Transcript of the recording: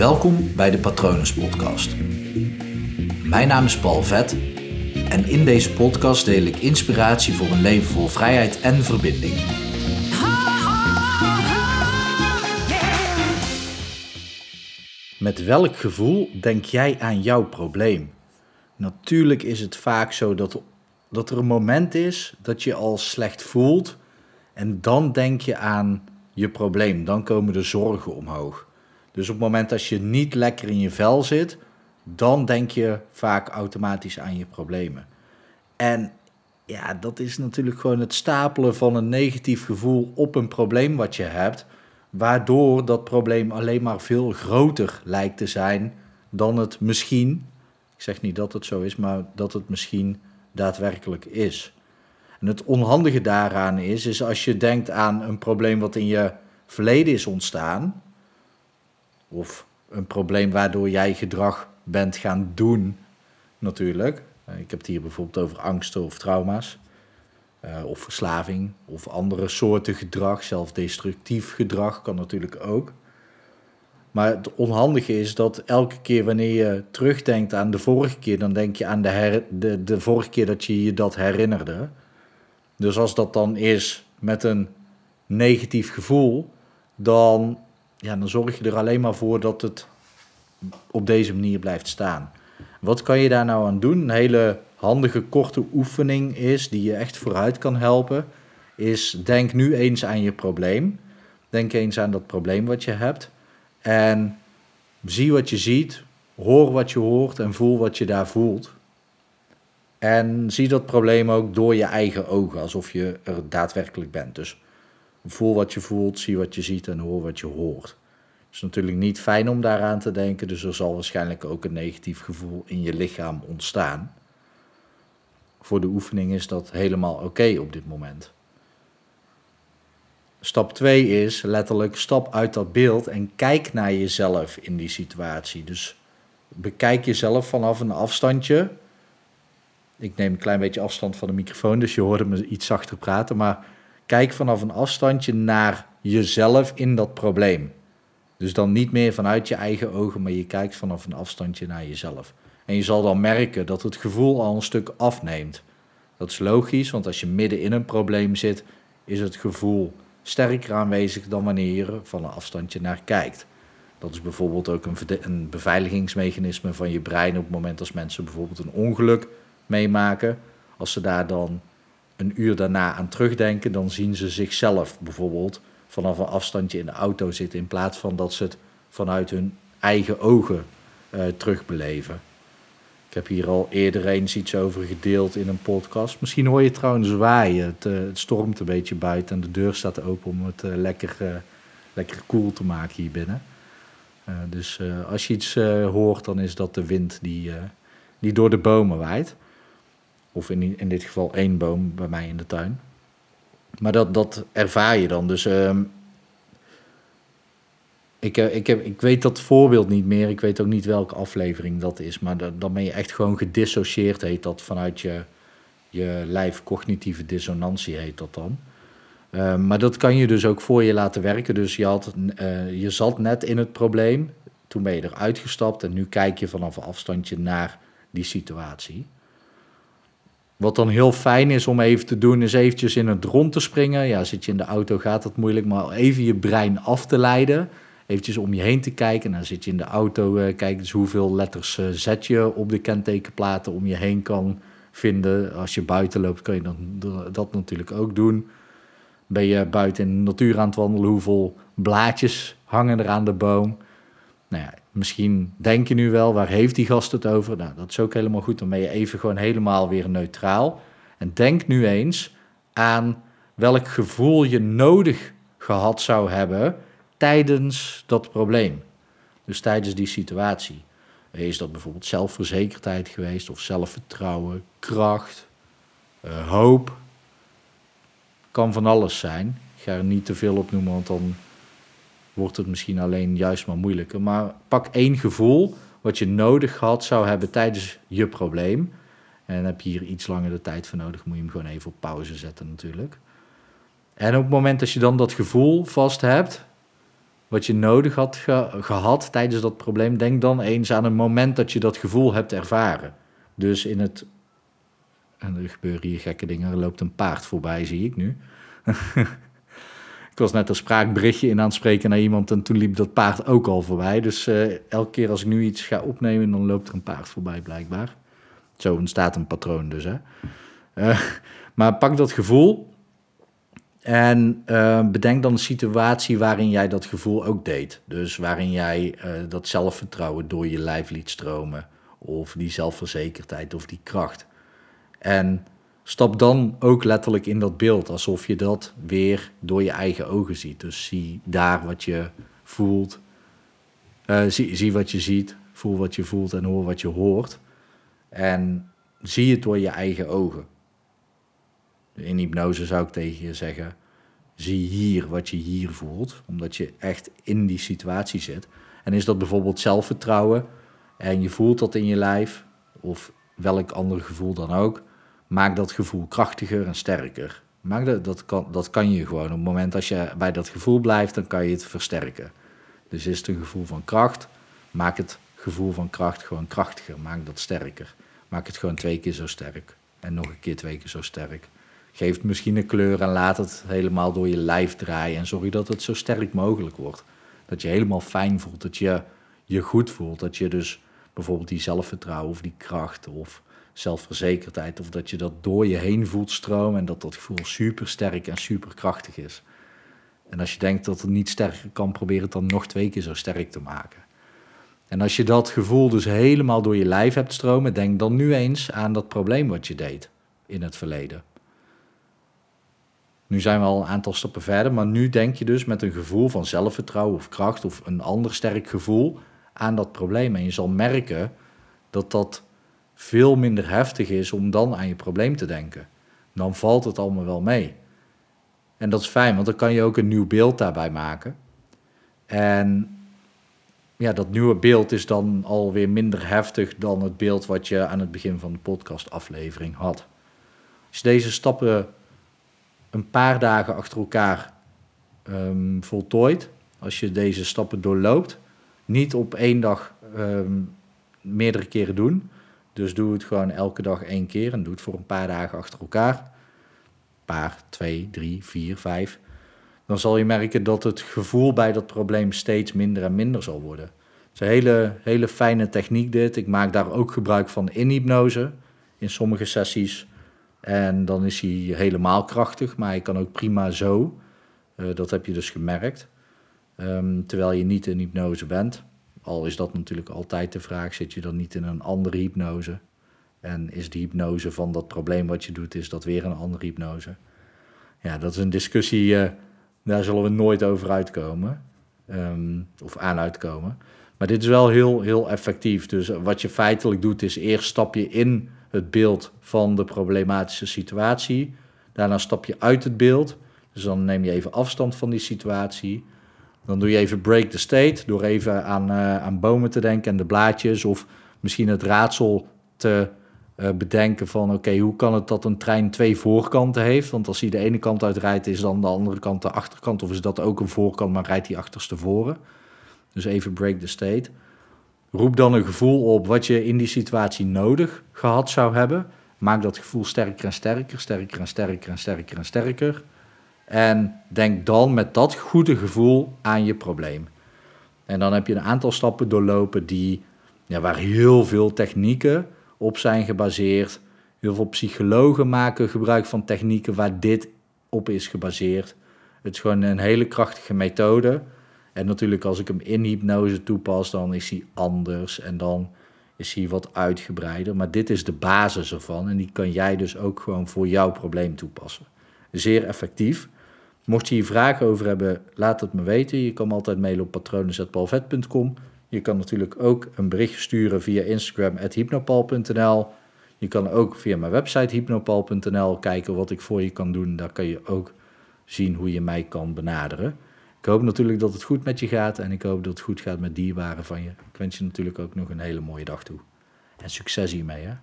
Welkom bij de Patronus Podcast. Mijn naam is Paul Vet en in deze podcast deel ik inspiratie voor een leven vol vrijheid en verbinding. Met welk gevoel denk jij aan jouw probleem? Natuurlijk is het vaak zo dat, dat er een moment is dat je al slecht voelt en dan denk je aan je probleem. Dan komen de zorgen omhoog. Dus op het moment dat je niet lekker in je vel zit, dan denk je vaak automatisch aan je problemen. En ja, dat is natuurlijk gewoon het stapelen van een negatief gevoel op een probleem wat je hebt, waardoor dat probleem alleen maar veel groter lijkt te zijn dan het misschien, ik zeg niet dat het zo is, maar dat het misschien daadwerkelijk is. En het onhandige daaraan is, is als je denkt aan een probleem wat in je verleden is ontstaan, of een probleem waardoor jij gedrag bent gaan doen, natuurlijk. Eh, ik heb het hier bijvoorbeeld over angsten of trauma's, uh, of verslaving, of andere soorten gedrag, zelfdestructief gedrag kan natuurlijk ook. Maar het onhandige is dat elke keer wanneer je terugdenkt aan de vorige keer, dan denk je aan de, her, de, de vorige keer dat je je dat herinnerde. Dus als dat dan is met een negatief gevoel, dan, ja, dan zorg je er alleen maar voor dat het op deze manier blijft staan. Wat kan je daar nou aan doen? Een hele handige korte oefening is, die je echt vooruit kan helpen, is denk nu eens aan je probleem. Denk eens aan dat probleem wat je hebt. En zie wat je ziet, hoor wat je hoort en voel wat je daar voelt. En zie dat probleem ook door je eigen ogen, alsof je er daadwerkelijk bent. Dus voel wat je voelt, zie wat je ziet en hoor wat je hoort. Het is natuurlijk niet fijn om daaraan te denken, dus er zal waarschijnlijk ook een negatief gevoel in je lichaam ontstaan. Voor de oefening is dat helemaal oké op dit moment. Stap 2 is letterlijk stap uit dat beeld en kijk naar jezelf in die situatie. Dus bekijk jezelf vanaf een afstandje ik neem een klein beetje afstand van de microfoon, dus je hoorde me iets zachter praten. Maar kijk vanaf een afstandje naar jezelf in dat probleem. Dus dan niet meer vanuit je eigen ogen, maar je kijkt vanaf een afstandje naar jezelf. En je zal dan merken dat het gevoel al een stuk afneemt. Dat is logisch, want als je midden in een probleem zit, is het gevoel sterker aanwezig dan wanneer je er van een afstandje naar kijkt. Dat is bijvoorbeeld ook een, een beveiligingsmechanisme van je brein op het moment als mensen bijvoorbeeld een ongeluk meemaken. Als ze daar dan een uur daarna aan terugdenken, dan zien ze zichzelf bijvoorbeeld vanaf een afstandje in de auto zitten, in plaats van dat ze het vanuit hun eigen ogen uh, terugbeleven. Ik heb hier al eerder eens iets over gedeeld in een podcast. Misschien hoor je trouwens waaien. Het, uh, het stormt een beetje buiten en de deur staat open om het uh, lekker, lekker koel te maken hier binnen. dus als je iets hoort, dan is dat de wind die, die door de bomen waait. Of in, in dit geval één boom bij mij in de tuin. Maar dat, dat ervaar je dan. Dus ehm, ik, eh, ik, heb, ik weet dat voorbeeld niet meer. Ik weet ook niet welke aflevering dat is. Maar dan ben je echt gewoon gedissocieerd, heet dat vanuit je, je lijf. Cognitieve dissonantie heet dat dan. Ehm, maar dat kan je dus ook voor je laten werken. Dus je, had, uh, je zat net in het probleem. Toen ben je eruit gestapt en nu kijk je vanaf een afstandje naar die situatie. Wat dan heel fijn is om even te doen, is eventjes in het rond te springen. Ja, zit je in de auto, gaat dat moeilijk, maar even je brein af te leiden. Eventjes om je heen te kijken. Dan zit je in de auto, uh, kijk eens hoeveel letters uh, zet je op de kentekenplaten om je heen kan vinden. Als je buiten loopt, kun je dan dat natuurlijk ook doen. Ben je buiten in de natuur aan het wandelen, hoeveel blaadjes hangen er aan de boom? Nou ja, Misschien denk je nu wel, waar heeft die gast het over? Nou, dat is ook helemaal goed. Dan ben je even gewoon helemaal weer neutraal. En denk nu eens aan welk gevoel je nodig gehad zou hebben tijdens dat probleem. Dus tijdens die situatie. Is dat bijvoorbeeld zelfverzekerdheid geweest of zelfvertrouwen, kracht, uh, hoop? Kan van alles zijn. Ik ga er niet te veel op noemen, want dan wordt het misschien alleen juist maar moeilijker. Maar pak één gevoel wat je nodig had zou hebben tijdens je probleem. En heb je hier iets langer de tijd voor nodig, moet je hem gewoon even op pauze zetten natuurlijk. En op het moment dat je dan dat gevoel vast hebt, wat je nodig had gehad tijdens dat probleem. Denk dan eens aan een moment dat je dat gevoel hebt ervaren. Dus in het. En er gebeuren hier gekke dingen. Er loopt een paard voorbij, zie ik nu. ik was net een spraakberichtje in aan het spreken naar iemand en toen liep dat paard ook al voorbij. Dus uh, elke keer als ik nu iets ga opnemen, dan loopt er een paard voorbij, blijkbaar. Zo ontstaat een patroon dus. Hè? Uh, maar pak dat gevoel en uh, bedenk dan een situatie waarin jij dat gevoel ook deed. Dus waarin jij dat zelfvertrouwen door je lijf liet stromen. Of die zelfverzekerdheid of die kracht. En stap dan ook letterlijk in dat beeld. Alsof je dat weer door je eigen ogen ziet. Dus zie daar wat je voelt. Uh, zie, zie wat je ziet. Voel wat je voelt en hoor wat je hoort. En zie het door je eigen ogen. In hypnose zou ik tegen je zeggen: zie hier wat je hier voelt, omdat je echt in die situatie zit. En is dat bijvoorbeeld zelfvertrouwen en je voelt dat in je lijf, of welk ander gevoel dan ook, maak dat gevoel krachtiger en sterker. Maak dat, dat, kan, dat kan je gewoon. Op het moment dat je bij dat gevoel blijft, dan kan je het versterken. Dus is het een gevoel van kracht, maak het gevoel van kracht gewoon krachtiger. Maak dat sterker. Maak het gewoon twee keer zo sterk. En nog een keer twee keer zo sterk. Geef het misschien een kleur en laat het helemaal door je lijf draaien. En zorg dat het zo sterk mogelijk wordt. Dat je helemaal fijn voelt, dat je je goed voelt. Dat je dus bijvoorbeeld die zelfvertrouwen of die kracht of zelfverzekerdheid... of dat je dat door je heen voelt stromen en dat dat gevoel super sterk en super krachtig is. En als je denkt dat het niet sterker kan, probeer het dan nog twee keer zo sterk te maken. En als je dat gevoel dus helemaal door je lijf hebt stromen, denk dan nu eens aan dat probleem wat je deed in het verleden. Nu zijn we al een aantal stappen verder, maar nu denk je dus met een gevoel van zelfvertrouwen of kracht of een ander sterk gevoel aan dat probleem. En je zal merken dat dat veel minder heftig is om dan aan je probleem te denken. Dan valt het allemaal wel mee. En dat is fijn, want dan kan je ook een nieuw beeld daarbij maken. En ja, dat nieuwe beeld is dan alweer minder heftig dan het beeld wat je aan het begin van de podcastaflevering had. Als je deze stappen een paar dagen achter elkaar um, voltooid, als je deze stappen doorloopt, niet op één dag um, meerdere keren doen. Dus doe het gewoon elke dag één keer en doe het voor een paar dagen achter elkaar. Paar, twee, drie, vier, vijf. Dan zal je merken dat het gevoel bij dat probleem steeds minder en minder zal worden. Het is een hele, hele fijne techniek dit. Ik maak daar ook gebruik van in hypnose. In sommige sessies en dan is hij helemaal krachtig, maar hij kan ook prima zo. Uh, dat heb je dus gemerkt. Um, terwijl je niet in hypnose bent. Al is dat natuurlijk altijd de vraag: zit je dan niet in een andere hypnose? En is de hypnose van dat probleem wat je doet, is dat weer een andere hypnose? Ja, dat is een discussie, uh, daar zullen we nooit over uitkomen. Um, of aan uitkomen. Maar dit is wel heel, heel effectief. Dus wat je feitelijk doet, is eerst stap je in het beeld van de problematische situatie. Daarna stap je uit het beeld. Dus dan neem je even afstand van die situatie. Dan doe je even break the state door even aan, uh, aan bomen te denken en de blaadjes. Of misschien het raadsel te uh, bedenken van oké, hoe kan het dat een trein twee voorkanten heeft? Want als hij de ene kant uitrijdt, is dan de andere kant de achterkant. Of is dat ook een voorkant, maar rijdt hij achterstevoren? Dus even break the state. Roep dan een gevoel op wat je in die situatie nodig gehad zou hebben. Maak dat gevoel sterker en sterker, sterker en sterker en sterker en sterker. Denk dan met dat goede gevoel aan je probleem. En dan heb je een aantal stappen doorlopen die, ja, waar heel veel technieken op zijn gebaseerd. Heel veel psychologen maken gebruik van technieken waar dit op is gebaseerd. Het is gewoon een hele krachtige methode en natuurlijk als ik hem in hypnose toepas, dan is hij anders en dan is hij wat uitgebreider. Maar dit is de basis ervan en die kan jij dus ook gewoon voor jouw probleem toepassen. Zeer effectief. Mocht je hier vragen over hebben, laat het me weten. Je kan altijd mailen op patronen.palvet.com. Je kan natuurlijk ook een bericht sturen via Instagram hypnopal.nl. Je kan ook via mijn website hypnopal.nl kijken wat ik voor je kan doen. Daar kan je ook zien hoe je mij kan benaderen. Ik hoop natuurlijk dat het goed met je gaat en ik hoop dat het goed gaat met dierbaren van je. Ik wens je natuurlijk ook nog een hele mooie dag toe. En succes hiermee hè.